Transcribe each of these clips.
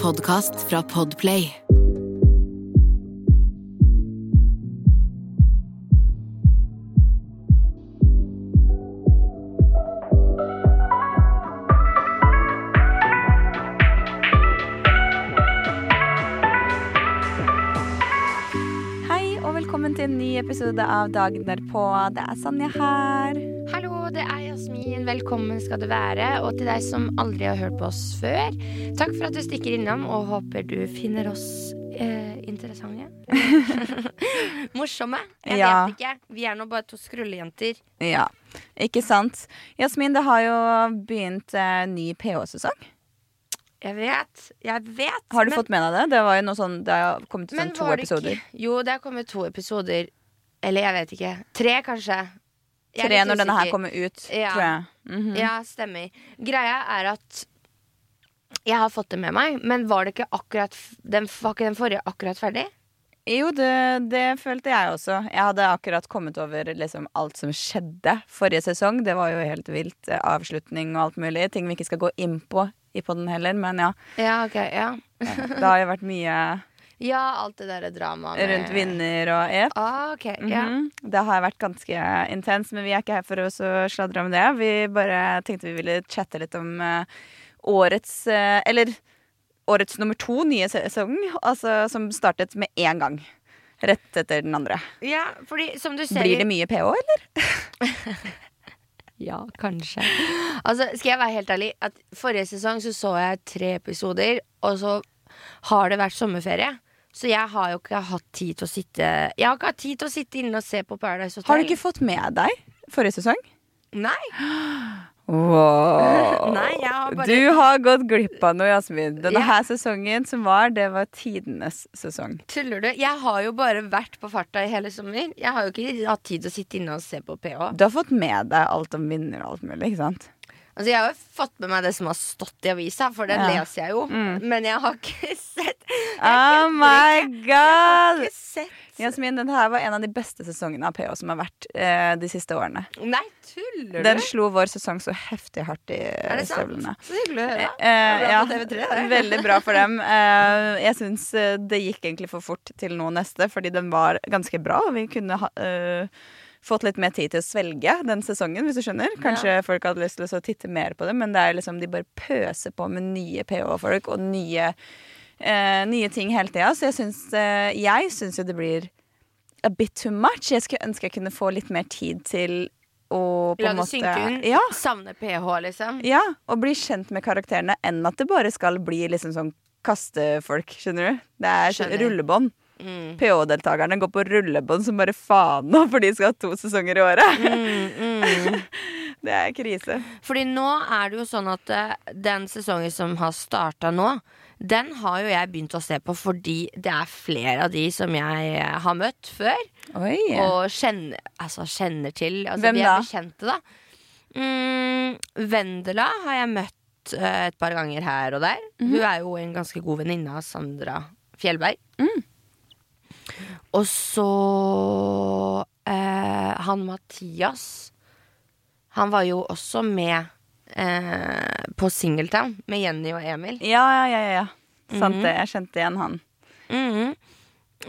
podkast fra Podplay. Hei og velkommen til en ny episode av Dagen derpå. Det er Sanja her. Hallo, det er Jasmin. Velkommen skal du være. Og til deg som aldri har hørt på oss før, takk for at du stikker innom, og håper du finner oss eh, interessante. Morsomme. Jeg Ja. vet ikke. Vi er nå bare to skrullejenter. Ja, ikke sant. Jasmin, det har jo begynt eh, ny PH-sesong. Jeg vet. Jeg vet. Har du men, fått med deg det? Det var jo noe sånn, det har kommet sånn to episoder. Ikke, jo, det har kommet to episoder. Eller jeg vet ikke. Tre, kanskje. Tre når denne her kommer ut, Ja. tror jeg. Mhm. Ja, stemmer. Greia er at jeg har fått det med meg, men var det ikke akkurat den, Var ikke den forrige akkurat ferdig? Jo, det, det følte jeg også. Jeg hadde akkurat kommet over liksom alt som skjedde forrige sesong. Det var jo helt vilt. eh, Avslutning og alt mulig. Ting vi ikke skal gå inn på i podden heller, men ja. Ja, ok, ja. Det har jo vært mye Ja, alt det derre dramaet med- rundt vinner og ep. Ah, ok, ja. Mhm. Det har vært ganske intens, men vi er ikke her for å sladre om det. Vi bare tenkte vi ville chatte litt om uh, årets uh, Eller årets nummer to nye sesong, altså som startet med én gang. Rett etter den andre. ja, fordi som du ser Blir det mye PH, eller? Ja, kanskje. Altså, skal jeg være helt ærlig, at forrige sesong så så jeg tre episoder, og så har det vært sommerferie. Så jeg har jo ikke hatt tid til å sitte Jeg har ikke hatt tid til å sitte inne og se på Paradise Hotel. Har du ikke fått med deg forrige sesong? Nei. Wow. Nei, har bare Du har gått glipp av noe, Jasmin. Denne Ja. her sesongen som var, det var tidenes sesong. Tuller du? Jeg har jo bare vært på farta i hele sommer. Jeg har jo ikke hatt tid til å sitte inne og se på PH. Du har fått med deg alt om vinner og alt mulig, ikke sant? Altså, jeg har jo fått med meg det som har stått i avisa, for den Ja. leser jeg jo. Men jeg har ikke Oh my god! Jasmin, den her var en av de beste sesongene av PH som har vært eh, de siste årene. Nei, tuller du? Den slo vår sesong så heftig hardt i Er det sant? støvlene. Så hyggelig å høre. Eh, ja, TV3, veldig bra for dem. Eh, jeg syns eh, det gikk egentlig for fort til noe neste, fordi den var ganske bra. Vi kunne ha, eh, fått litt mer tid til å svelge den sesongen, hvis du skjønner. Kanskje folk hadde lyst til å titte mer på det, men det er liksom de bare pøser på med nye PH-folk og nye, eh, nye ting hele tida. Så jeg syns, eh, jeg syns jo det blir a bit too much. Jeg skulle ønske jeg kunne få litt mer tid til å på La en det måte synke inn. Ja, Savne PH, liksom. ja, og bli kjent med karakterene enn at det bare skal bli liksom sånn kastefolk, skjønner du? Det er sånn Skjønner. rullebånd. Mm. PH-deltakerne går på rullebånd som bare faen nå, for de skal ha to sesonger i året. Mm, mm. Det er krise. Fordi nå er det jo sånn at eh, den sesongen som har starta nå, den har jo jeg begynt å se på fordi det er flere av de som jeg eh, har møtt før. Oi. Og kjenner, altså, kjenner til. Altså, Hvem de er da? bekjente, da. Mm, Vendela har jeg møtt uh, et par ganger her og der. Mm. Hun er jo en ganske god venninne av Sandra Fjellberg. Mm. Og så uh, han Mathias. Han var jo også med eh, på Singletown med Jenny og Emil. Ja, ja, ja, ja. Sant Mhm. det. Jeg kjente igjen han.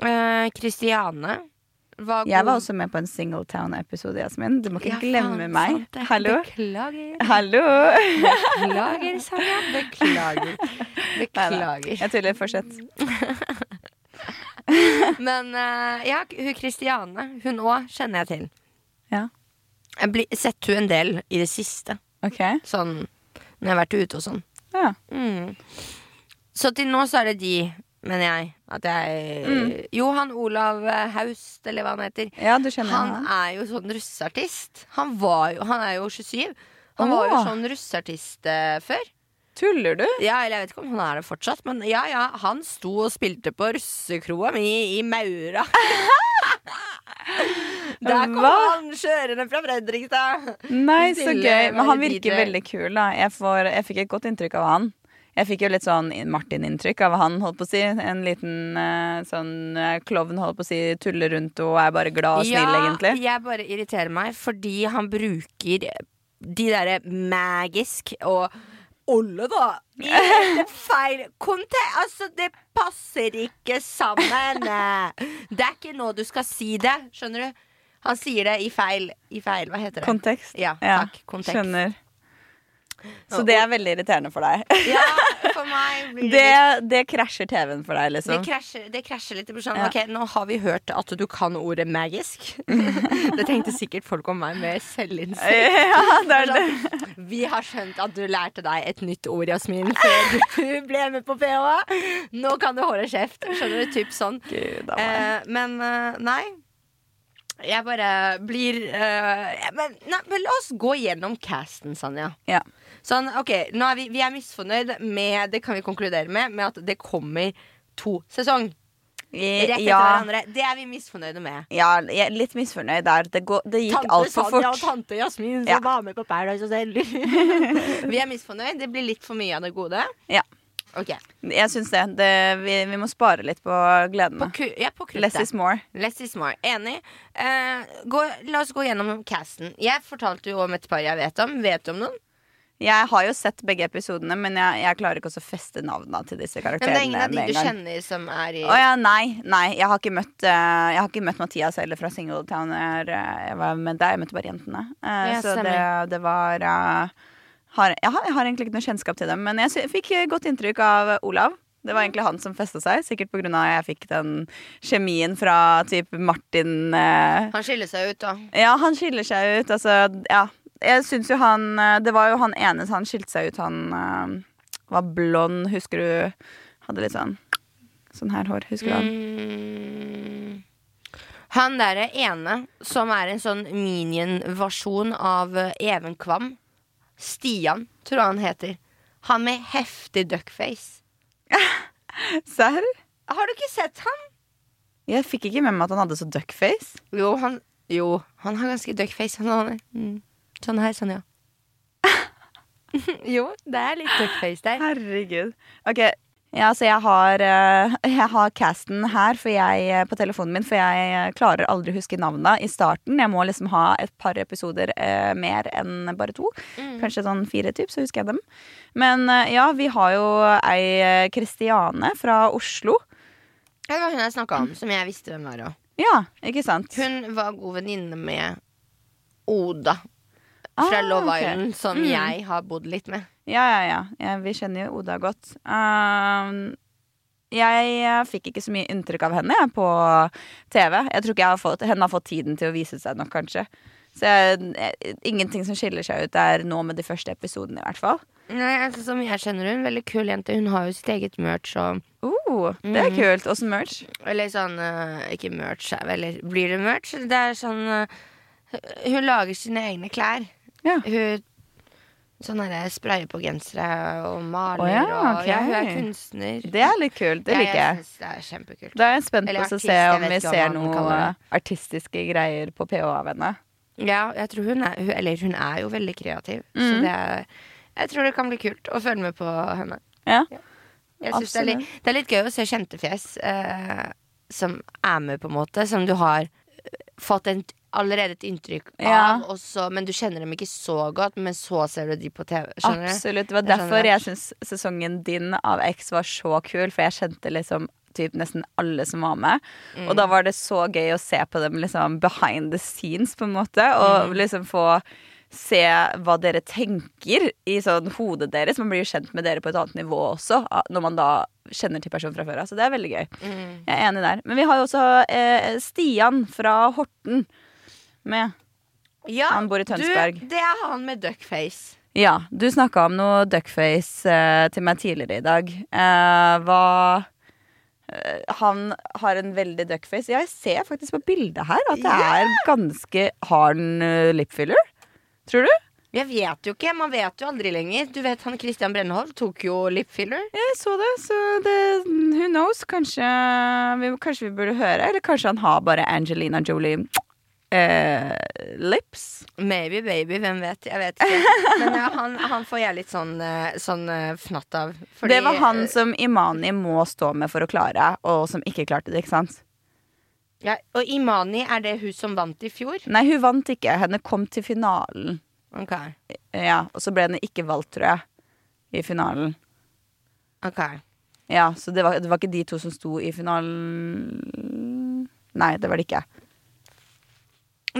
Eh, Kristiane var god Jeg var også med på en Singletown-episode, Jasmin. Du må ikke Ja, glemme faen, meg. sant. Hallo? Beklager. Hallo! Beklager, Sanja. Beklager. Beklager. Jeg tuller. Fortsett. Men uh, ja, hun Kristiane, hun òg kjenner jeg til. Ja. Jeg blir sett hun en del i det siste. OK. Sånn når jeg har vært ute og sånn. Ja. Mm. Så til nå så er det de, mener jeg. At jeg Jo, han Olav Haust, eller hva han heter. ja, du kjenner Han han. er jo sånn russeartist. Han, var jo, han er jo 27. Han var jo sånn russeartist uh, før. Tuller du? Ja, eller jeg vet ikke om han er det fortsatt, men ja, ja, han sto og spilte på russekroa mi i Maura. Der kom Hva? han kjørende fra Fredrikstad. Nei, så gøy. Men han virker veldig kul, da. Jeg, får, jeg fikk et godt inntrykk av han. Jeg fikk jo litt sånn Martin-inntrykk av han, holdt på å si. En liten eh, sånn eh, klovn, holdt på å si, tuller rundt og er bare glad og snill, egentlig. Ja, jeg bare irriterer meg fordi han bruker de derre magisk og Olle, da! I feil kontekst! Altså, det passer ikke sammen! Det er ikke nå du skal si det, skjønner du? Han sier det i feil, i feil Hva heter det? Kontekst. Ja, takk. Kontekst. Skjønner. Så det er veldig irriterende for deg. Ja, for meg blir det, Det, litt det krasjer TV-en for deg, det liksom. krasjer, det krasjer litt. Sånn, Ja. Ok, nå har vi hørt at du kan ordet magisk. det tenkte sikkert folk om meg med selvinnsikt. Ja, det er det. Vi har skjønt at du lærte deg et nytt ord, Jasmin, før du ble med på PH. Nå kan du holde kjeft. Skjønner du? Typ sånn. Gud. Eh, men eh, nei. Jeg bare blir eh, men, nei, men la oss gå gjennom casten, Sanja. Ja. Sånn, ok, nå er vi, vi er misfornøyd med Det kan vi konkludere med Med at det kommer to sesong. Rett etter Ja, hverandre. Det er vi misfornøyde med. ja, litt misfornøyd der. Det, går, det gikk Tante Sanja og tante Jasmin som Ja. var med på Paradise Hotel. vi er misfornøyd. Det blir litt for mye av det gode. Ja. Ok. Jeg syns det. det vi, vi må spare litt på På, gledene. ku, ja, på. Less is more. Less is more. Enig. Eh, gå, la oss gå gjennom casten. Jeg fortalte jo om et par jeg vet om. Vet du om noen? Jeg har jo sett begge episodene, men jeg, jeg klarer ikke også å feste navnene til disse karakterene. Men det er ingen av de du kjenner som er i Å ja, nei, nei. Jeg har ikke møtt, uh, jeg har ikke møtt Mathias heller fra Singletown. Jeg, eh, jeg var med deg, jeg møtte bare jentene. Uh, Ja, så det, det var eh, har, jeg, har, jeg har egentlig ikke noe kjennskap til dem, men jeg fikk godt inntrykk av Olav. Det var egentlig han som festa seg, sikkert pga. at jeg fikk den kjemien fra typ Martin eh, Han skiller seg ut, da. Ja, han skiller seg ut. Altså, ja. Jeg syns jo han eh, Det var jo han ene han skilte seg ut. Han eh, var blond, husker du? Hadde litt sånn Sånn her hår, husker du han? Mm. Han derre ene som er en sånn minion-versjon av Even Kvam. Stian, tror jeg han heter. Han med heftig duckface. Serr? Har du ikke sett han? Jeg fikk ikke med meg at han hadde så duckface. Jo, han, jo, han har ganske duckface. Han har, mm, sånn her, sånn, ja. jo, det er litt duckface der. Herregud. Ok, ja, så jeg har, eh, jeg har casten her jeg, eh, på telefonen min, for jeg eh, klarer aldri å huske navnene i starten. Jeg må liksom ha et par episoder eh, mer enn bare to. Kanskje sånn fire, typ, så husker jeg dem. Men ja, vi har jo ei Kristiane fra Oslo. Ja, Det var hun jeg snakka om, som jeg visste hvem var. òg. Ja, ikke sant? Hun var god venninne med Oda fra Ah, Love Island, okay. som Mm. jeg har bodd litt med. Ja, ja, ja. ja vi kjenner jo Oda godt. Um, jeg eh, fikk ikke så mye inntrykk av henne jeg, på TV. Jeg tror ikke jeg har fått, henne har fått tiden til å vise seg nok, kanskje. Så jeg, jeg, ingenting som skiller seg ut der nå med de første episodene, i hvert fall. Nei, altså, Som jeg kjenner hun, veldig kul jente. Hun har jo sitt eget merch og Uh, det er Mhm. kult. Åssen merch? Eller sånn uh, Ikke merch, eller blir det merch? Det er sånn uh, Hun lager sine egne klær. Ja. Hun Sånn der sprayer på gensere og maler Oh, ja, og Ja, hun er kunstner. Det er litt kult. Det liker jeg. synes det er kjempekult. Da er jeg spent på å se om vi ser man noe kaller det. artistiske greier på PH av henne. Ja, jeg tror hun er Eller hun er jo veldig kreativ. Så Mhm. det er Jeg tror det kan bli kult å følge med på henne. Ja. Jeg synes det, er litt, det er litt gøy å se kjente fjes eh, som er med, på en måte. Som du har fått en, allerede et inntrykk av, Ja. og så- men du kjenner dem ikke så godt. Men så ser du de på TV. Absolutt. Det var Jeg derfor jeg syns sesongen din av X var så kul, for jeg kjente liksom typ nesten alle som var med. Og Mm. da var det så gøy å se på dem liksom behind the scenes, på en måte. Og Mm. liksom få se hva dere tenker i sånn hodet deres. Man blir jo kjent med dere på et annet nivå også, når man da kjenner til personen fra før av. Så det er veldig gøy. Mm. Jeg er enig der. Men vi har jo også eh, Stian fra Horten med. Ja, Han bor i Tønsberg. Du, det er han med duckface. Ja, du snakka om noe duckface eh, til meg tidligere i dag. Eh, hva eh, Han har en veldig duckface. Ja, jeg ser faktisk på bildet her at det Ja. er ganske hard Lip filler, lipfiller? Tror du? Jeg vet jo ikke, Man vet jo aldri lenger. Du vet han Christian Brennehold tok jo lipfiller. Jeg så det, så det Who knows? Kanskje vi, kanskje vi burde høre? Eller kanskje han har bare Angelina Jolie eh, lips? Maybe baby, hvem vet. Jeg vet ikke. Men ja, han, han får jeg litt sånn, eh, sånn eh, fnatt av. Fordi- det var han som Imani må stå med for å klare, og som ikke klarte det, ikke sant? ja, Og Imani, er det hun som vant i fjor? Nei, hun vant ikke. Henne kom til finalen. Ok Ja, og så ble henne ikke valgt, tror jeg. i finalen. Ok. Ja, Så det var, det var ikke de to som sto i finalen Nei, det var det ikke.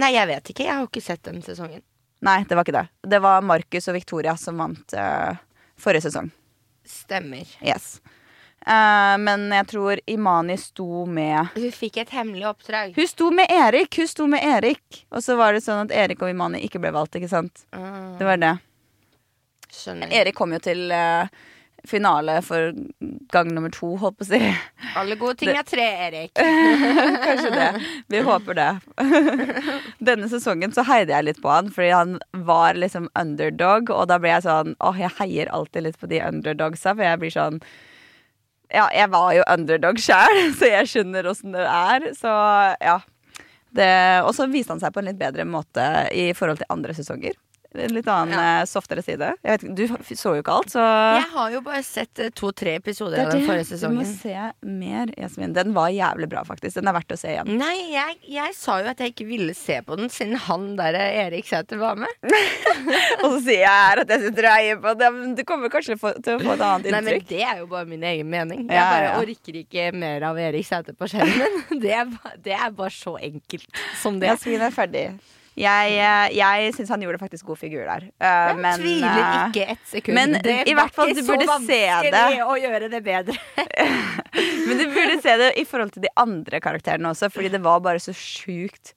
Nei, jeg vet ikke. Jeg har ikke sett den sesongen. Nei, det var ikke det. Det var Markus og Victoria som vant uh, forrige sesong. Stemmer. Yes. Uh, men jeg tror Imani sto med Hun fikk et hemmelig oppdrag. Hun sto med Erik! Hun sto med Erik. Og så var det sånn at Erik og Imani ikke ble valgt, ikke sant? Mm. Det var det. skjønner. Erik kom jo til eh, finale for gang nummer to, holdt på å si. Alle gode ting er tre, Erik. Kanskje det. Vi håper det. Denne sesongen så heide jeg litt på han, fordi han var liksom underdog. Og da ble jeg sånn Åh, jeg heier alltid litt på de underdogsa, for jeg blir sånn Ja, jeg var jo underdog sjæl, så jeg skjønner åssen det er. Så ja. Og så viste han seg på en litt bedre måte i forhold til andre sesonger. En litt annen Ja. eh, softere side. Vet, du så jo ikke alt, så Jeg har jo bare sett eh, to-tre episoder av den forrige Du må se mer, Jasmin. Den var jævlig bra, faktisk. Den er verdt å se igjen. Nei, jeg, jeg sa jo at jeg ikke ville se på den siden han der eh, Erik Sæther var med. Og så sier jeg her at jeg sitter og eier på det, men du kommer kanskje til å få et annet Nei, men inntrykk. Det er jo bare min egen mening. Jeg bare orker ikke mer av Erik Sæther på skjermen. Det er, det er bare så enkelt som det. Jasmin er ferdig. Jeg, eh, jeg syns han gjorde faktisk god figur der. Uh, Jeg men, tviler eh, ikke et sekund. men det i hvert fall, du burde se det. å gjøre det bedre. Men du burde se det i forhold til de andre karakterene også, fordi det var bare så sjukt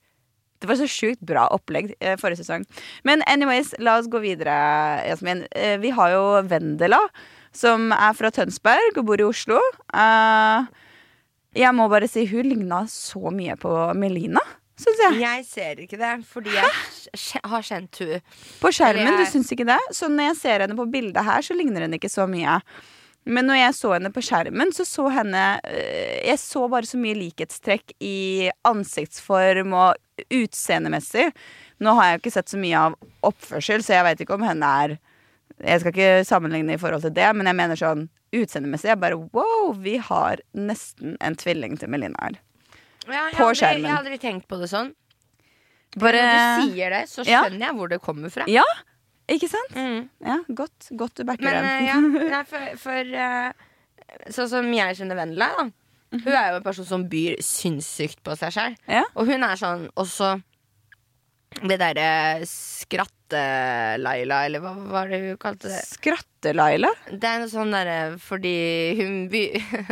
Det var så sjukt bra opplegg eh, forrige sesong. Men anyways, la oss gå videre, Jasmin. Eh, vi har jo Vendela, som er fra Tønsberg og bor i Oslo. Eh, jeg må bare si hun ligna så mye på Melina, syns jeg. Jeg ser ikke det, fordi jeg Hæ? har kjent hun På skjermen, jeg... du syns ikke det? Så når jeg ser henne på bildet her, så ligner hun ikke så mye. Men når jeg så henne på skjermen, så så henne øh, Jeg så bare så mye likhetstrekk i ansiktsform og utseendemessig. Nå har jeg jo ikke sett så mye av oppførsel, så jeg veit ikke om henne er Jeg skal ikke sammenligne i forhold til det, men jeg mener sånn utseendemessig. Jeg bare wow, vi har nesten en tvilling til Melina her. Ja, På aldri- skjermen. Jeg har aldri tenkt på det sånn. Bare Når du sier det, så Ja. skjønner jeg hvor det kommer fra. Ja, ikke sant? Mm. Ja, godt, godt du backer Men den. eh, ja, nei, for, for uh, sånn som jeg kjenner Vendela, da. Hun er jo en person som byr sinnssykt på seg sjøl. Ja. Og hun er sånn også Det derre Skratte-Laila, eller hva var det hun kalte det? Skratte-Laila? Det er noe sånn derre fordi hun by...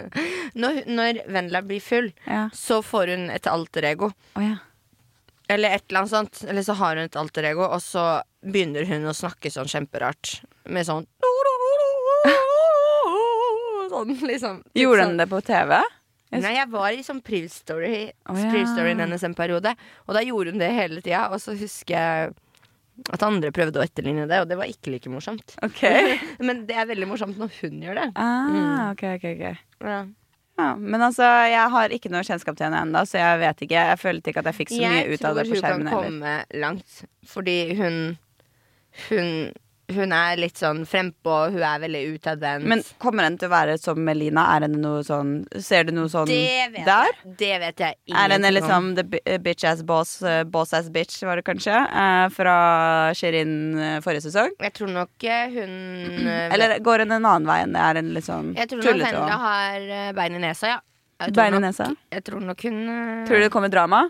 når, når Vendela blir full, Ja. så får hun et alter ego. Oh, ja. Eller et eller annet sånt. Eller så har hun et alter ego, og så begynner hun å snakke sånn kjemperart. Med sånn Sånn, liksom. Gjorde sånn. det på TV? Nei, jeg var i sånn Priv-story oh, ja. Hennes en periode. Og da gjorde hun det hele tida. Og så husker jeg at andre prøvde å etterligne det, og det var ikke like morsomt. Okay. Men det er veldig morsomt når hun gjør det. Ah, ok, ok, ok. Ja. Ja, men altså, jeg har ikke noe kjennskap til henne ennå, så jeg vet ikke. Jeg følte ikke at jeg fikk så mye Jeg ut av tror det på hun kan heller. komme langt, fordi hun Hun, hun er litt sånn frempå, hun er veldig utadvendt. Men kommer den til å være som Melina? Er henne noe sånn Ser du noe sånn det vet der? jeg, det vet jeg Er henne ingenting om. liksom the bitch ass boss, boss ass bitch, var det kanskje? eh, fra Shirin eh, forrige sesong? Jeg tror nok eh, hun eh, Eller går hun en annen vei enn det? Er hun litt sånn Jeg tror nok henne har bein i nesa, ja. Bein i nesa? Jeg tror nok hun Tror du det kommer drama?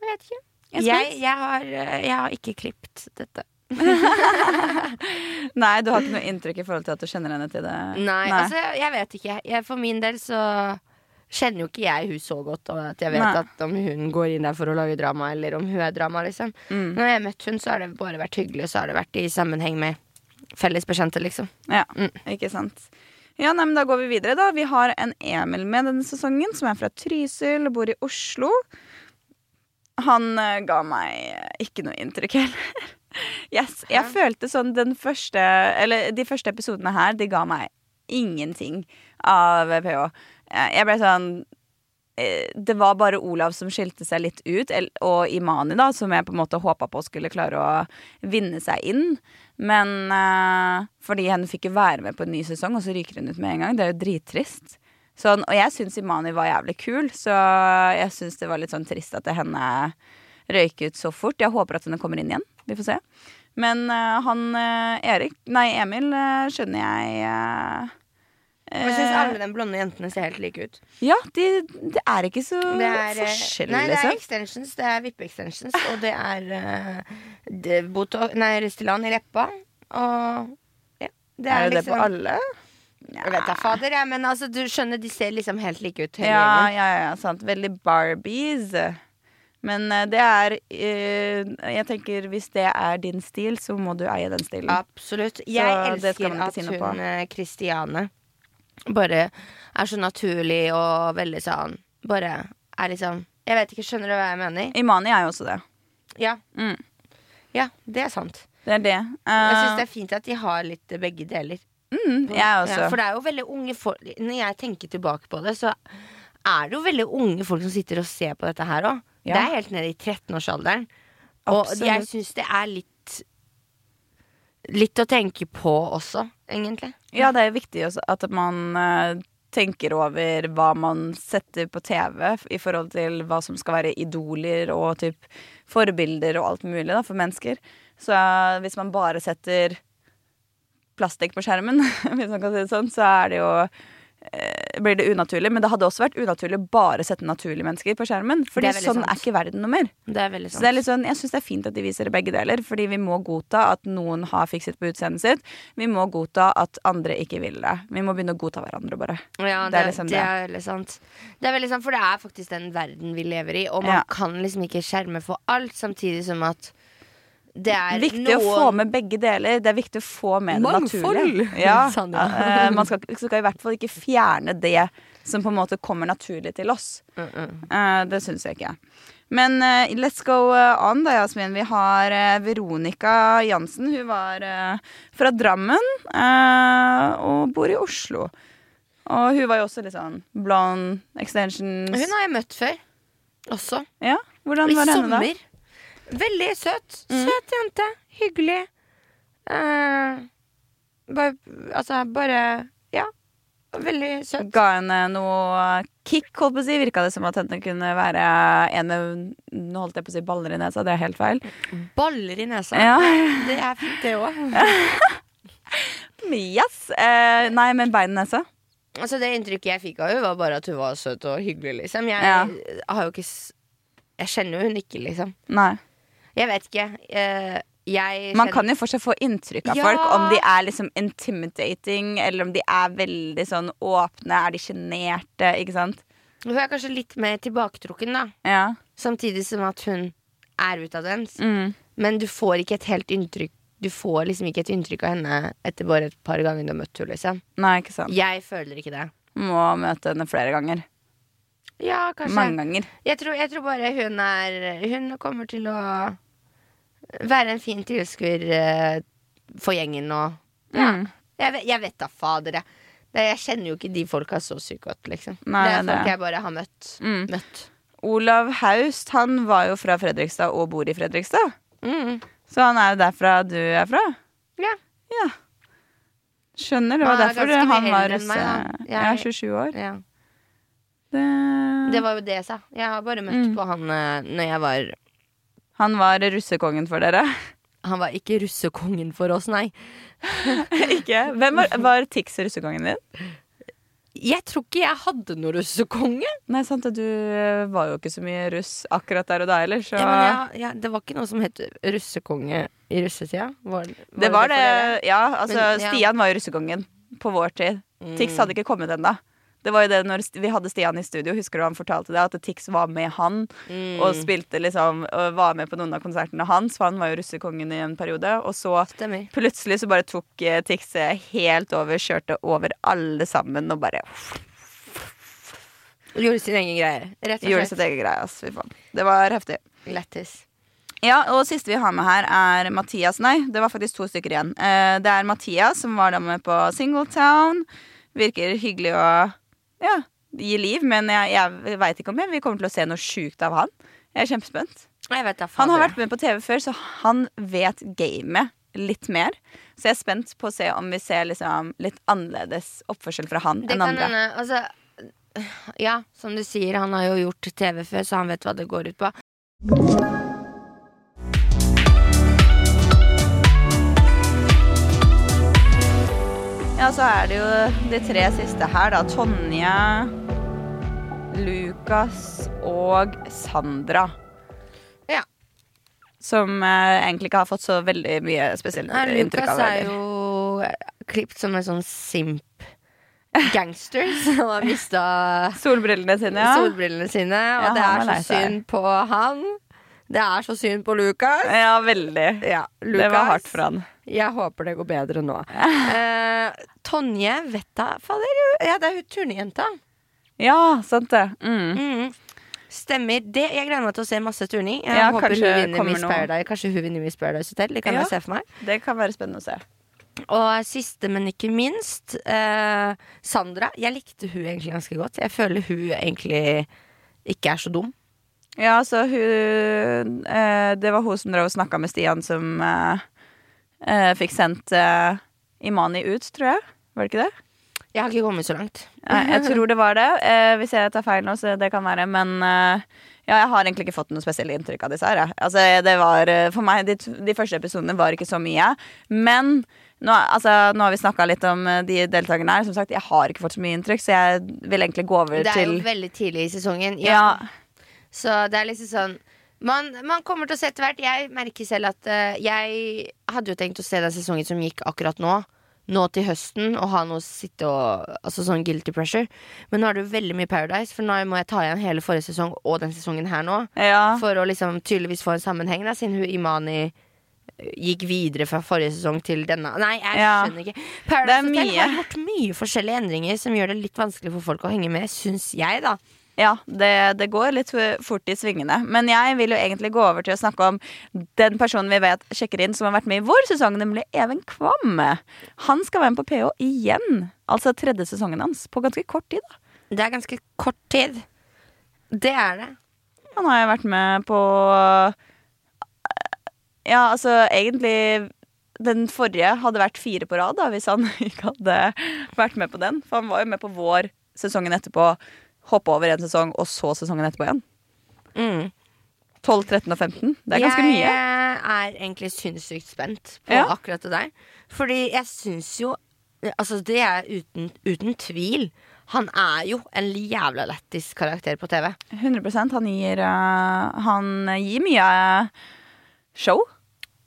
Jeg vet ikke. Jeg er Jeg, har, jeg har ikke klippet dette. Nei, du har ikke noe inntrykk i forhold til at du kjenner henne til det? Nei, altså, jeg vet ikke. Jeg, for min del så kjenner jo ikke jeg hun så godt, og at jeg vet Nei. at om hun går inn der for å lage drama, eller om hun er drama, liksom. Mm. Når jeg har møtt hun, så har det bare vært hyggelig, så har det vært i sammenheng med felles bekjente, liksom. Ja, Mm. ikke sant. Ja, nei, men Da går vi videre. da Vi har en Emil med denne sesongen, som er fra Trysil og bor i Oslo. Han eh, ga meg eh, ikke noe inntrykk heller. Yes, jeg følte sånn den første Eller de første episodene her, de ga meg ingenting av PH. Eh, Jeg ble sånn eh, det var bare Olav som skilte seg litt ut, og Imani, da, som jeg på en måte håpa på skulle klare å vinne seg inn. Men uh, fordi hun fikk jo være med på en ny sesong, og så ryker hun ut med en gang. Det er jo drittrist. Sånn, og jeg syns Imani var jævlig kul, så jeg syns det var litt sånn trist at det henne røyk ut så fort. Jeg håper at den kommer inn igjen. Vi får se. Men eh, han eh, Erik Nei, Emil eh, skjønner jeg Jeg syns alle de blonde jentene ser helt like ut. Ja, det de er ikke så Det er, forskjell, nei, det er liksom. extensions, det er vippe-extensions, og det er uh, det, Botox, nei, Restylane i leppa. Og ja, det Er er, det det liksom på alle? Jeg vet da fader, jeg, men altså, du skjønner, de ser liksom helt like ut. Ja, ja, ja, sant. Veldig Barbies. Men eh, det er eh, Jeg tenker hvis det er din stil, så må du eie den stilen. Absolutt. Jeg så elsker at si hun Kristiane bare er så naturlig og veldig sånn Bare er liksom Jeg vet ikke, skjønner du hva jeg mener? Imani er jo også det. Ja, Mm. ja det er sant. Det er det. Jeg syns det er fint at de har litt eh, begge deler. mm, jeg også. Ja, for det er jo veldig unge folk Når jeg tenker tilbake på det, så er det jo veldig unge folk som sitter og ser på dette her òg. Ja. Det er helt nede i 13-årsalderen. Og jeg syns det er litt Litt å tenke på også, egentlig. Ja, det er viktig også at man eh, tenker over hva man setter på TV i forhold til hva som skal være idoler og typ forbilder og alt mulig da, for mennesker. Så eh, hvis man bare setter plastikk på skjermen, hvis man kan si det sånn, så er det jo blir det unaturlig. Men det hadde også vært unaturlig å bare sette naturlige mennesker på skjermen. Fordi er sånn sant. er ikke verden noe mer. Det er Så det er litt sånn, jeg syns det er fint at de viser begge deler, fordi vi må godta at noen har fikset på utseendet sitt. Vi må godta at andre ikke vil det. Vi må begynne å godta hverandre, bare. Ja, Det det, er liksom det det. er veldig sant. Det er veldig sant, For det er faktisk den verden vi lever i, og man Ja. kan liksom ikke skjerme for alt, samtidig som at det er viktig å få med begge deler. Det er viktig å få med det naturlige. Ja, eh, man skal, skal i hvert fall ikke fjerne det som på en måte kommer naturlig til oss. Mm, mm. Eh, det syns jeg ikke. Men eh, let's go eh, on, da, Jasmin. Vi har eh, Veronica Jansen. Hun var eh, fra Drammen eh, og bor i Oslo. Og hun var jo også litt sånn blond extensions. Hun har jeg møtt før. Også. Ja, Hvordan I var henne, da? sommer. Veldig søt. Mm. Søt jente. Hyggelig. Uh, bare, altså, bare Ja. Veldig søt. Ga henne noe kick, holdt på å si. Virka det som at henne kunne være en med Nå holdt jeg på å si baller i nesa, det er helt feil. Baller i nesa. Ja. Det er fint, det òg. Yes. Uh, nei, men bein i nesa. Altså, det inntrykket jeg fikk av henne, var bare at hun var søt og hyggelig, liksom. Jeg Ja. har jo ikke Jeg kjenner jo hun ikke, liksom. Nei. Jeg vet ikke. Uh, jeg Man kan jo fortsatt få inntrykk av Ja. folk om de er liksom intimidating, eller om de er veldig sånn åpne. Er de sjenerte, ikke sant? Hun er kanskje litt mer tilbaketrukken, da. Ja. Samtidig som at hun er utadvendt. Mm. Men du får ikke et helt inntrykk Du får liksom ikke et inntrykk av henne etter bare et par ganger du har møtt henne. Liksom. Nei, ikke sant. Jeg føler ikke det. Må møte henne flere ganger. Ja, kanskje. Mange ganger. Jeg tror, jeg tror bare hun er Hun kommer til å være en fin tilskuer eh, for gjengen og ja. Mm. Jeg, vet- jeg vet da fader, jeg. Det, jeg kjenner jo ikke de folka så sykt godt, liksom. Nei, det er det- folk jeg bare har møtt. Mm. møtt. Olav Haust han var jo fra Fredrikstad og bor i Fredrikstad. Mm. Så han er jo derfra du er fra. Ja. Ja. Skjønner. Det var er derfor han var russe... Jeg Ja, Jeg- 27 år. ja. Det... Det var jo det jeg sa. Jeg har bare møtt Mm. på han eh, når jeg var Han var russekongen for dere. Han var ikke russekongen for oss, nei. ikke? Hvem var, var Tix russekongen din? Jeg tror ikke jeg hadde noen russekonge. Nei, sant Du var jo ikke så mye russ akkurat der og da heller, så Ja, men jeg- ja, det var ikke noe som het russekonge i russetida. Var, Det var det. det? Ja, altså Men, ja. Stian var jo russekongen på vår tid. Tix hadde ikke kommet ennå. Det var jo det når vi hadde Stian i studio, husker du han fortalte det? At Tix var med han Mm. og spilte liksom og var med på noen av konsertene hans, for han var jo russekongen i en periode. Og så Stemmer. plutselig så bare tok eh, Tix helt over, kjørte over alle sammen og bare Gjorde sin egen greie. Rett og gjorde slett. sitt egen greie. ass, Fy faen. Det var heftig. Lættis. Ja, og siste vi har med her er Mathias. Nei, det var faktisk to stykker igjen. Eh, det er Mathias som var da med på Singletown. Virker hyggelig å ja, gi liv, men jeg, jeg veit ikke om jeg vi kommer til å se noe sjukt av han. Jeg er kjempespent. Jeg vet jeg Han har vært med på TV før, så han vet gamet litt mer. Så jeg er spent på å se om vi ser liksom litt annerledes oppførsel fra han Det enn kan andre. altså Ja, som du sier, han har jo gjort TV før, så han vet hva det går ut på. Ja, så er det jo de tre siste her, da. Tonje, Lukas og Sandra. Ja. Som eh, egentlig ikke har fått så veldig mye spesielt Nei, inntrykk Lukas er jo klipt som en sånn simp gangster som har mista Solbrillene sine, ja. solbrillene sine. Og Ja, det er så synd på han. Det er så synd på Lukas. Ja, veldig. Ja, Det var hardt for han. Jeg håper det går bedre nå. Eh, Tonje Vetta fader. Ja, det er hun turnejenta. Ja, sant det. Mm. Mm. Stemmer. Det, jeg gleder meg til å se masse turning. Jeg Ja, håper hun vinner Miss. Paradise Kanskje hun vinner Miss Paradise Hotel. Det kan Ja. jeg se for meg. Det kan være spennende å se. Og siste, men ikke minst, eh, Sandra. Jeg likte hun egentlig ganske godt. Jeg føler hun egentlig ikke er så dum. Ja, så hun eh, Det var hun som drev og snakka med Stian, som eh, eh, fikk sendt eh, Imani ut, tror jeg. Var det ikke det? Jeg har ikke kommet så langt. Nei, jeg tror det var det. Eh, hvis jeg tar feil nå, så det kan være. Men eh, ja, jeg har egentlig ikke fått noe spesielt inntrykk av disse her. jeg. Altså, det var, eh, for meg, de, t- de første episodene var ikke så mye. Men nå, altså, nå har vi snakka litt om eh, de deltakerne her. Som sagt, jeg har ikke fått så mye inntrykk, så jeg vil egentlig gå over Det er til jo veldig tidlig i sesongen. ja. Så det er liksom sånn man, man kommer til å se etter hvert. Jeg merker selv at uh, jeg hadde jo tenkt å se den sesongen som gikk akkurat nå. Nå til høsten, og ha noe å sitte og Altså sånn guilty pressure. Men nå er det jo veldig mye Paradise, for nå må jeg ta igjen hele forrige sesong og den sesongen her nå. ja. For å liksom tydeligvis få en sammenheng, da, siden hun Imani eh, gikk videre fra forrige sesong til denne. Nei, jeg Ja. skjønner ikke. Paradise Hotel har gjort mye forskjellige endringer som gjør det litt vanskelig for folk å henge med, syns jeg, da. Ja, det, det går litt fort i svingene. Men jeg vil jo egentlig gå over til å snakke om den personen vi vet sjekker inn, som har vært med i vår sesong, nemlig Even Kvamme. Han skal være med på PH igjen. Altså tredje sesongen hans. På ganske kort tid. da. Det er ganske kort tid. Det er det. Han har jo vært med på Ja, altså egentlig Den forrige hadde vært fire på rad, da, hvis han ikke hadde vært med på den. For han var jo med på vår sesongen etterpå, hoppe over en sesong, og så sesongen etterpå igjen. Mm. 12, 13 og 15. Det er ganske jeg mye. er egentlig sinnssykt spent på Ja. akkurat det der. Fordi jeg syns jo Altså, det er uten, uten tvil. Han er jo en jævla lættis karakter på TV. 100% Han gir, uh, han gir mye øh, show.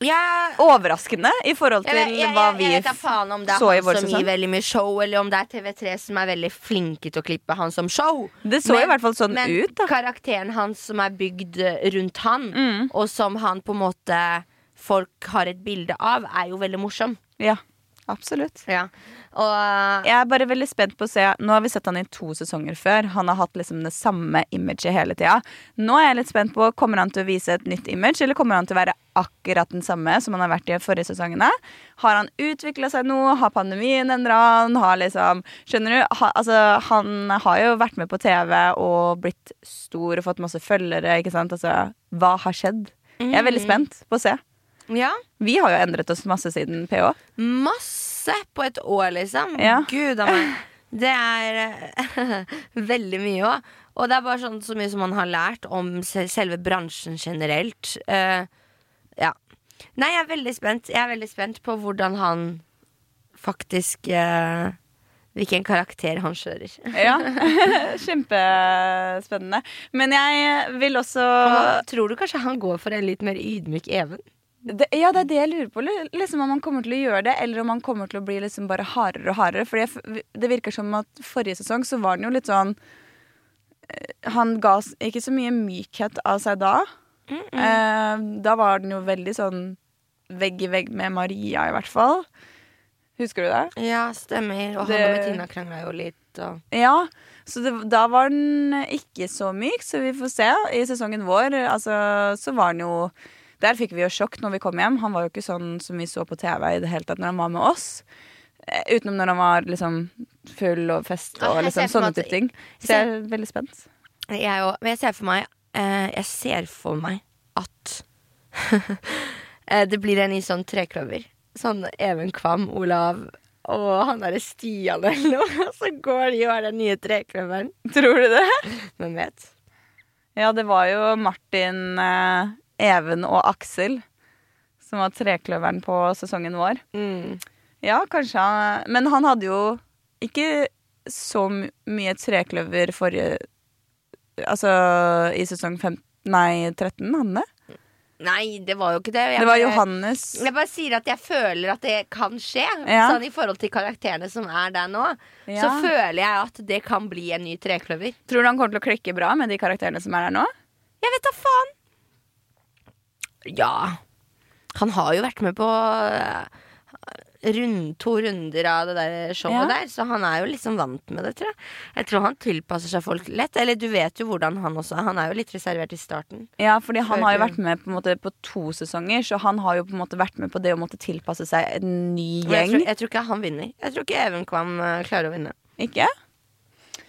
Jeg, Overraskende i forhold til jeg, jeg, jeg, hva jeg vi vet da faen om det er så i han vår som sesong. gir veldig mye show, eller om det er TV3 som er veldig flinke til å klippe han som show. Det så i hvert fall sånn men ut, da. karakteren hans som er bygd eh, rundt han, Mm. og som han på en måte folk har et bilde av, er jo veldig morsom. Ja, absolutt. Ja. Og Jeg er bare veldig spent på å se Nå har vi sett han i to sesonger før. Han har hatt liksom det samme imaget hele tida. Nå er jeg litt spent på Kommer han til å vise et nytt image, eller kommer han til å være akkurat den samme som han har vært i de forrige sesongene? Har han utvikla seg noe? Har pandemien endra han? Har liksom Skjønner du? Ha, altså, han har jo vært med på TV og blitt stor og fått masse følgere, ikke sant? Altså, hva har skjedd? Jeg er veldig spent på å se. ja. Vi har jo endret oss masse siden PH. Masse på et år, liksom. Ja. Gud a meg. Det er eh, veldig mye òg. Og det er bare sånn så mye som man har lært om selve bransjen generelt. Uh, ja. Nei, jeg er veldig spent. Jeg er veldig spent på hvordan han faktisk uh, Hvilken karakter han kjører. Ja, Kjempespennende. Men jeg vil også Og tror du kanskje han går for en litt mer ydmyk Even? Det, Ja, det er det jeg lurer på. Liksom Om han kommer til å gjøre det, eller om han kommer til å bli liksom bare hardere og hardere. For det virker som at forrige sesong så var han jo litt sånn eh, Han ga ikke så mye mykhet av seg da. Eh, da var den jo veldig sånn vegg i vegg med Maria, i hvert fall. Husker du det? Ja, stemmer. Og Det- han og Bettina krangla jo litt. Og... Ja, så det, da var den ikke så myk, så vi får se. I sesongen vår altså, så var den jo Der fikk vi jo sjokk når vi kom hjem. Han var jo ikke sånn som vi så på TV i det hele tatt når han var med oss. Eh, Utenom når han var liksom full og fest og jeg liksom sånne type ting. Så jeg er veldig spent. Jeg òg. Men jeg ser for meg eh, Jeg ser for meg at eh, det blir en ny sånn trekløver. Sånn Even Kvam, Olav og han derre Stian eller noe. Så går de og er den nye trekløveren. Tror du det? Hvem vet? Ja, det var jo Martin, eh, Even og Aksel som var trekløveren på sesongen vår. Mm. Ja, kanskje han Men han hadde jo ikke så mye trekløver forrige Altså i sesong 15 Nei, 13, hadde han det? Nei, det var jo ikke det. Jeg Det var bare- Johannes Jeg bare sier at jeg føler at det kan skje. Ja. Sånn i forhold til karakterene som er der nå. Så føler jeg at det kan bli en ny trekløver. Tror du han kommer til å klikke bra med de karakterene som er der nå? Jeg vet da faen! Ja. Han har jo vært med på eh, rund, to runder av det der showet Ja. der, så han er jo liksom vant med det, tror jeg. Jeg tror han tilpasser seg folk lett. Eller du vet jo hvordan han også er. Han er jo litt reservert i starten. Ja, fordi han Før har jo vært med på, måte, på to sesonger, så han har jo på en måte vært med på det å måtte tilpasse seg en ny gjeng. jeg, tror, jeg tror ikke han vinner. Jeg tror ikke Even Kvam eh, klarer å vinne. Ikke?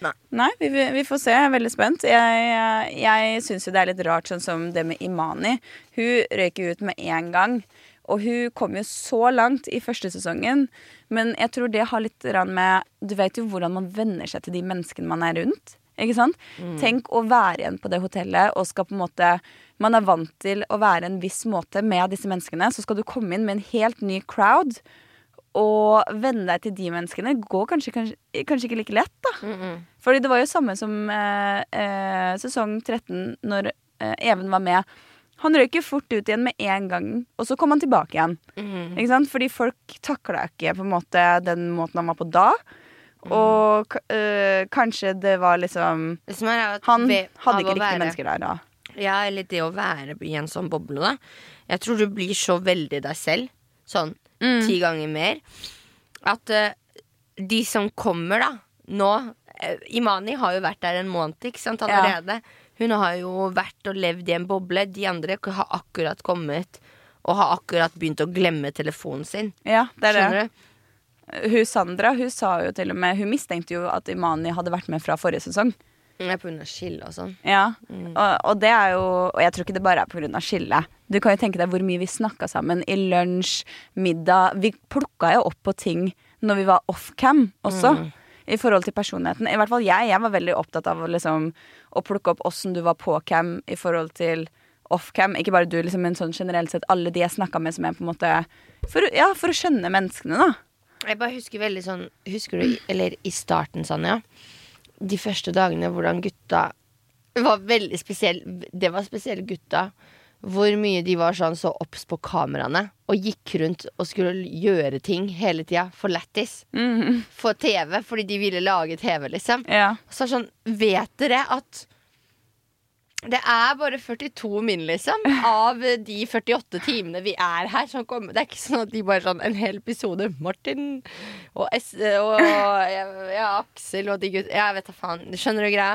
Nei. vi, vi vi får se. Jeg er veldig spent. Jeg, jeg syns jo det er litt rart, sånn som det med Imani. Hun røyk jo ut med en gang. Og hun kom jo så langt i første sesongen. Men jeg tror det har litt med Du vet jo hvordan man venner seg til de menneskene man er rundt. Ikke sant? Tenk å være igjen på det hotellet og skal på en måte Man er vant til å være en viss måte med disse menneskene. Så skal du komme inn med en helt ny crowd og venne deg til de menneskene går kanskje, kanskje, kanskje ikke like lett, da. Fordi det var jo samme som eh, eh, sesong 13, når eh, Even var med. Han røyk jo fort ut igjen med en gang, og så kom han tilbake igjen. Ikke sant? Fordi folk takla ikke på en måte den måten han var på da. Og k- eh, kanskje det var liksom Han hadde ikke å riktige mennesker der da. Ja, eller det å være i en sånn boble, da. Jeg tror du blir så veldig deg selv. Sånn Mm. ti ganger mer. At uh, de som kommer, da, nå uh, Imani har jo vært der en måned, ikke sant, Ja. Hun har jo vært og levd i en boble. De andre har akkurat kommet og har akkurat begynt å glemme telefonen sin. Ja, det er det. Du? Hun Sandra hun sa jo til og med Hun mistenkte jo at Imani hadde vært med fra forrige sesong. Pga. skille og sånn. Ja, og, og det er jo Og jeg tror ikke det bare er pga. skillet. Du kan jo tenke deg hvor mye vi snakka sammen i lunsj, middag. Vi plukka jo opp på ting når vi var off-cam også. I forhold til personligheten. I hvert fall jeg. Jeg var veldig opptatt av liksom, å plukke opp åssen du var på cam i forhold til off-cam. Ikke bare du, liksom, men sånn generelt sett alle de jeg snakka med som er på en måte for, Ja, for å skjønne menneskene, da. Jeg bare husker veldig sånn Husker du, eller i starten, Sanja De første dagene hvordan gutta var veldig spesielle Det var spesielle gutta Hvor mye de var sånn så obs på kameraene Og gikk rundt og skulle gjøre ting Hele tida for lættis For TV, fordi de ville lage TV liksom Ja. Så sånn, vet dere at det er bare 42 min, liksom, av de 48 timene vi er her. Som kommer. Det er ikke sånn at de bare sånn en hel episode Martin og, S og ja, ja, Aksel og de gutta Jeg vet da faen. Skjønner du greia?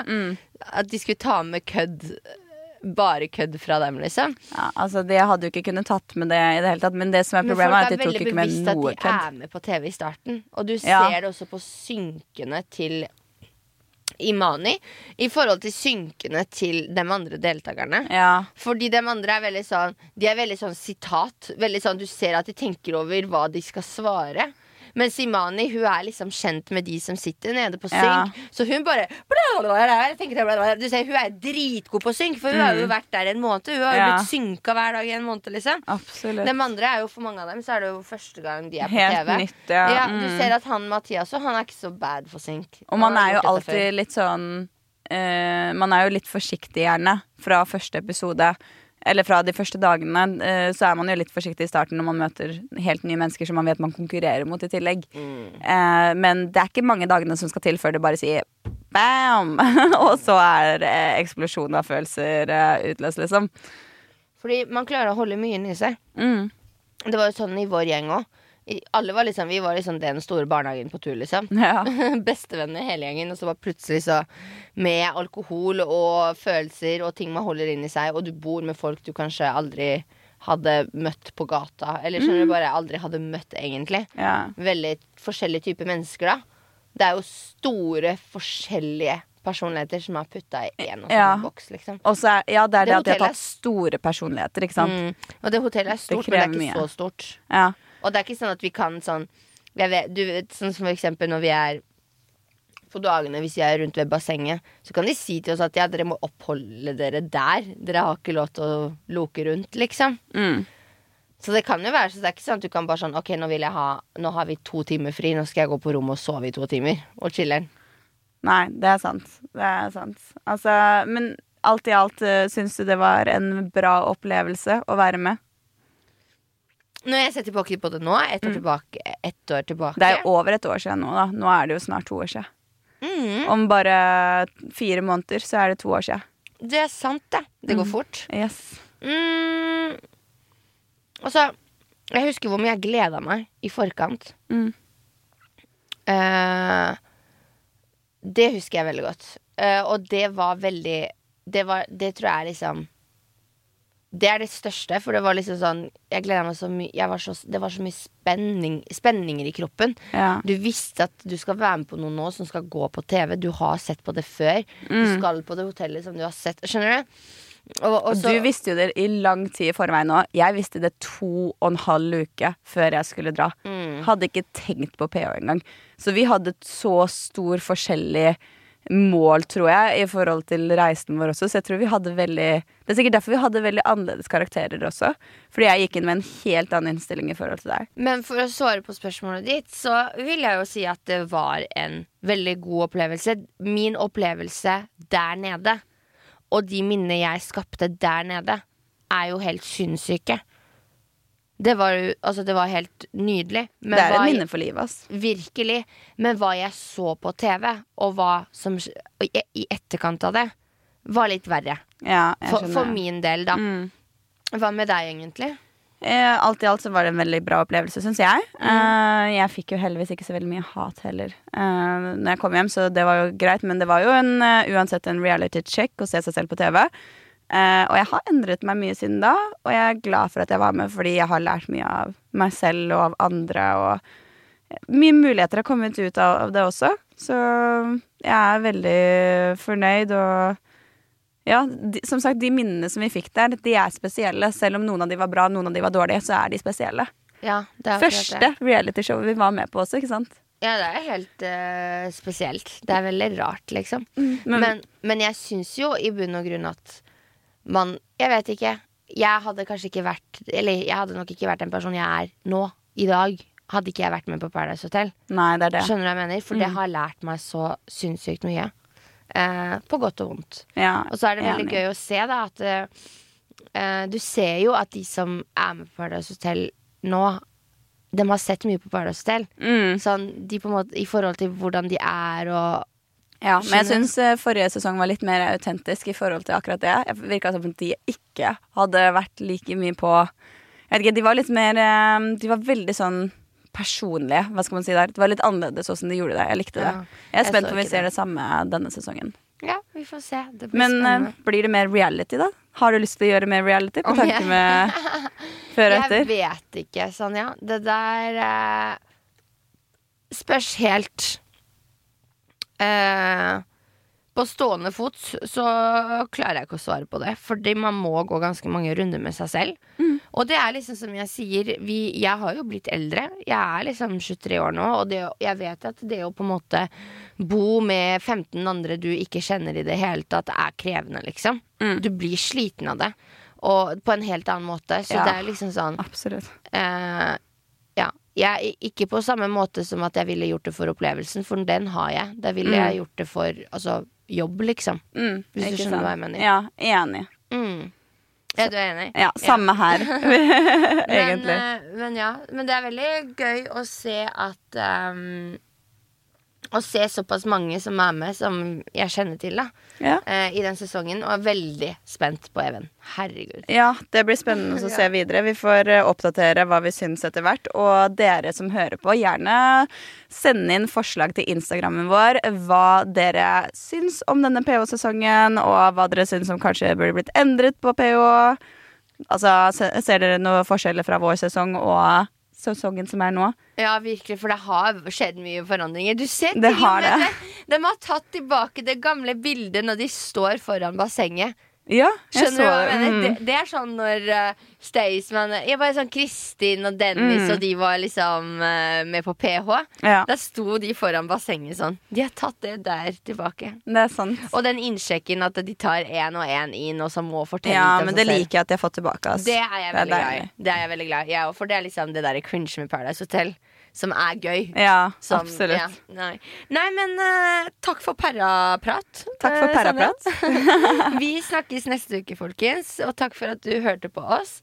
At de skulle ta med kødd. Bare kødd fra dem, liksom. ja. Altså, det hadde jo ikke kunnet tatt med det i det hele tatt. Men det som er problemet, er, er at de tok ikke med bevisst noe at de er med på TV i starten. Og du Ja. ser det også på synkene til Imani i forhold til synkene til de andre deltakerne. Ja. Fordi de andre er veldig sånn De er veldig sånn sitat. Veldig sånn Du ser at de tenker over hva de skal svare. Mens Imani hun er liksom kjent med de som sitter nede på synk. Ja. Så hun bare Du ser, Hun er dritgod på synk, for hun har jo vært der en måned. Hun har jo Mm. Ja. blitt synka hver dag i en måned. liksom Absolutt. De andre er jo For mange av dem så er det jo første gang de er på Helt TV. nytt, ja. Ja, Mm. Du ser at han Mathias han er ikke så bad for synk. Og man er jo alltid litt sånn uh, Man er jo litt forsiktig gjerne fra første episode. Eller fra de første dagene. eh, så er man jo litt forsiktig i starten når man møter helt nye mennesker som man vet man konkurrerer mot i tillegg. Mm. men det er ikke mange dagene som skal til før det bare sier bam! Og så er eksplosjonen eksplosjon av følelser eh, utløst, liksom. Fordi man klarer å holde mye inni seg. Mm. Det var jo sånn i vår gjeng òg. Alle var liksom, Vi var liksom den store barnehagen på tur, liksom. Ja. Bestevenner hele gjengen. Og så bare plutselig så med alkohol og følelser og ting man holder inni seg, og du bor med folk du kanskje aldri hadde møtt på gata. Eller skjønner du, bare aldri hadde møtt, egentlig. ja. Veldig forskjellige typer mennesker, da. Det er jo store, forskjellige personligheter som er putta i én og samme Ja. boks, liksom. Og så er, ja, det er det, Det at de har tatt store personligheter, ikke sant. Mm. Og det hotellet er stort, men det er ikke mye. så stort. Ja. Og det er ikke sånn at vi kan sånn vet, du vet, Sånn som for eksempel når vi er på dagene hvis vi er rundt ved bassenget, så kan de si til oss at ja, dere må oppholde dere der. Dere har ikke lov til å loke rundt, liksom. Mm. Så det kan jo være så det er ikke sånn at du kan bare sånn Ok, nå vil jeg ha Nå har vi to timer fri, nå skal jeg gå på rommet og sove i to timer. Og chiller'n. Nei, det er sant. Det er sant. Altså, men alt i alt uh, syns du det var en bra opplevelse å være med? Når jeg ser tilbake på det nå, ett år, tilbake, et år tilbake Det er over et år siden nå, da. Nå er det jo snart to år siden. mm, Om bare fire måneder så er det to år siden. Det er sant, det. Det går fort. Yes. Mm, altså, jeg husker hvor mye jeg gleda meg i forkant. Mm. Uh, det husker jeg veldig godt. Uh, og det var veldig det, var, det tror jeg er liksom Det er det største, for det var liksom sånn Jeg gleda meg så mye jeg var så, Det var så mye spenning, spenninger i kroppen. Ja. Du visste at du skal være med på noe nå som skal gå på TV. Du har sett på det før. Du skal på det hotellet som du har sett. Skjønner du? Og, og så- du visste jo det i lang tid i forveien nå. Jeg visste det to og en halv uke før jeg skulle dra. Mm. Hadde ikke tenkt på PH engang. Så vi hadde så stor forskjellig mål, tror jeg, i forhold til reisen vår også. Så jeg tror vi hadde veldig Det er sikkert derfor vi hadde veldig annerledes karakterer også. Fordi jeg gikk inn med en helt annen innstilling i forhold til deg. Men for å svare på spørsmålet ditt, så vil jeg jo si at det var en veldig god opplevelse. Min opplevelse der nede, og de minnene jeg skapte der nede, er jo helt sinnssyke. Det var jo Altså, det var helt nydelig. Men det er hva et jeg- minne for livet, ass. Virkelig. Men hva jeg så på TV, og hva som og i, i etterkant av det, var litt verre. Ja, jeg For, skjønner. for min del, da. Mm. Hva med deg, egentlig? Eh, alt i alt så var det en veldig bra opplevelse, syns jeg. Eh, jeg fikk jo heldigvis ikke så veldig mye hat heller uh, når jeg kom hjem, så det var jo greit. Men det var jo en, eh, uansett en reality check å se seg selv på TV. Eh, og jeg har endret meg mye siden da, og jeg er glad for at jeg var med, fordi jeg har lært mye av meg selv og av andre. Og mye muligheter har kommet ut av, av det også. Så jeg er veldig fornøyd og ja, de, som sagt, de minnene som vi fikk der, de er spesielle. Selv om noen av de var bra, noen av de var dårlige, så er de spesielle. Ja, det er. Første realityshowet vi var med på også, ikke sant? Ja, det er helt uh, spesielt. Det er veldig rart, liksom. Men, Men, men jeg syns jo i bunn og grunn at man Jeg vet ikke. Jeg hadde kanskje ikke vært Eller jeg hadde nok ikke vært den personen jeg er nå, i dag. Hadde ikke jeg vært med på Paradise Hotel. nei, det er det. Skjønner du hva jeg mener? For det har lært meg så sinnssykt mye. Eh, på godt og vondt. Ja, Og så er det veldig gøy å se da at eh, eh, Du ser jo at de som er med på Paradise Hotel nå, de har sett mye på Paradise Hotel. Mm, Sånn, de på en måte, I forhold til hvordan de er og ja, men jeg syns forrige sesong var litt mer autentisk i forhold til akkurat det. Jeg virka som om de ikke hadde vært like mye på Jeg vet ikke, De var litt mer eh, De var veldig sånn personlige. Hva skal man si der? Det var litt annerledes åssen de gjorde det. Jeg likte det. Jeg er spent på om vi ser det. samme denne sesongen. Ja, vi får se. Det blir Men eh, spennende. blir det mer reality, da? Har du lyst til å gjøre mer reality på tanke med før og Jeg vet ikke, Sanja. Det der eh, spørs helt. Eh, på stående fot så klarer jeg ikke å svare på det. Fordi man må gå ganske mange runder med seg selv. Mm. Og det er liksom som jeg sier, vi, jeg har jo blitt eldre. Jeg er liksom 23 år nå, og det, jeg vet at det å på en måte bo med 15 andre du ikke kjenner i det hele tatt, er krevende, liksom. Mm. Du blir sliten av det. Og på en helt annen måte. Så Ja. det er liksom sånn Absolutt. Eh. Jeg, ikke på samme måte som at jeg ville gjort det for opplevelsen, for den har jeg. Da ville Mm. jeg gjort det for altså, jobb, liksom. Mm, Hvis du skjønner sant? hva jeg mener. Ja, enig. Mm. Ja, du er enig? Ja, samme her, Men, egentlig. Men, men ja. Men det er veldig gøy å se at ehm, Å se såpass mange som er med, som jeg kjenner til, da. Ja. eh, I den sesongen. Og er veldig spent på Even. Herregud. ja, det blir spennende å se videre. Vi får eh, oppdatere hva vi syns etter hvert. Og dere som hører på, gjerne sende inn forslag til Instagrammen vår. Hva dere syns om denne PH-sesongen, og hva dere syns som kanskje burde blitt endret på PH. Altså, ser dere noen forskjeller fra vår sesong og sesongen som er nå? Ja, virkelig, for det har skjedd mye forandringer. Du ser Det til og har med det. De har tatt tilbake det gamle bildet når de står foran bassenget. Ja, jeg Skjønner du hva jeg så mener? det. Det, Mm. det er sånn når uh, Staysman Jeg var sånn Kristin og Dennis, Mm. og de var liksom eh, med på PH. Ja, Da sto de foran bassenget sånn. De har tatt det der tilbake. det er sant. Og den innsjekken at de tar én og én inn, og så må fortelle Ja, litt om men seg det selv. liker jeg at jeg har fått tilbake. ass. Det er jeg Det er veldig glad i. deilig. Det er jeg veldig glad i, jeg òg. For det er liksom det der cringe med Paradise Hotel som er gøy. Ja, Som- absolutt. ja, nei. nei, men uh, takk for perraprat. Takk for eh, perraprat. Sandra. Vi snakkes neste uke, folkens. Og takk for at du hørte på oss.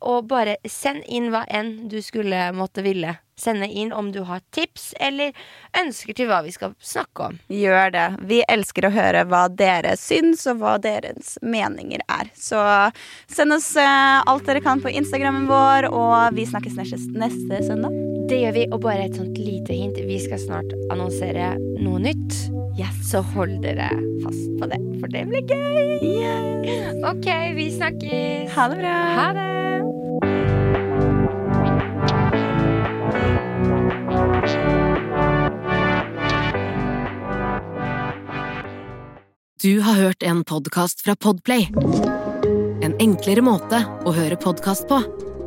Og bare send inn hva enn du skulle måtte ville. Sende inn om du har tips eller ønsker til hva vi skal snakke om. Gjør det. Vi elsker å høre hva dere syns, og hva deres meninger er. Så send oss eh, alt dere kan på Instagrammen vår, og vi snakkes neste, neste søndag. Det gjør vi. Og bare et sånt lite hint. Vi skal snart annonsere noe nytt. Så hold dere fast på det, for det blir gøy. OK, vi snakkes. Ha det bra. Ha det. Du har hørt en podkast fra Podplay. En enklere måte å høre podkast på.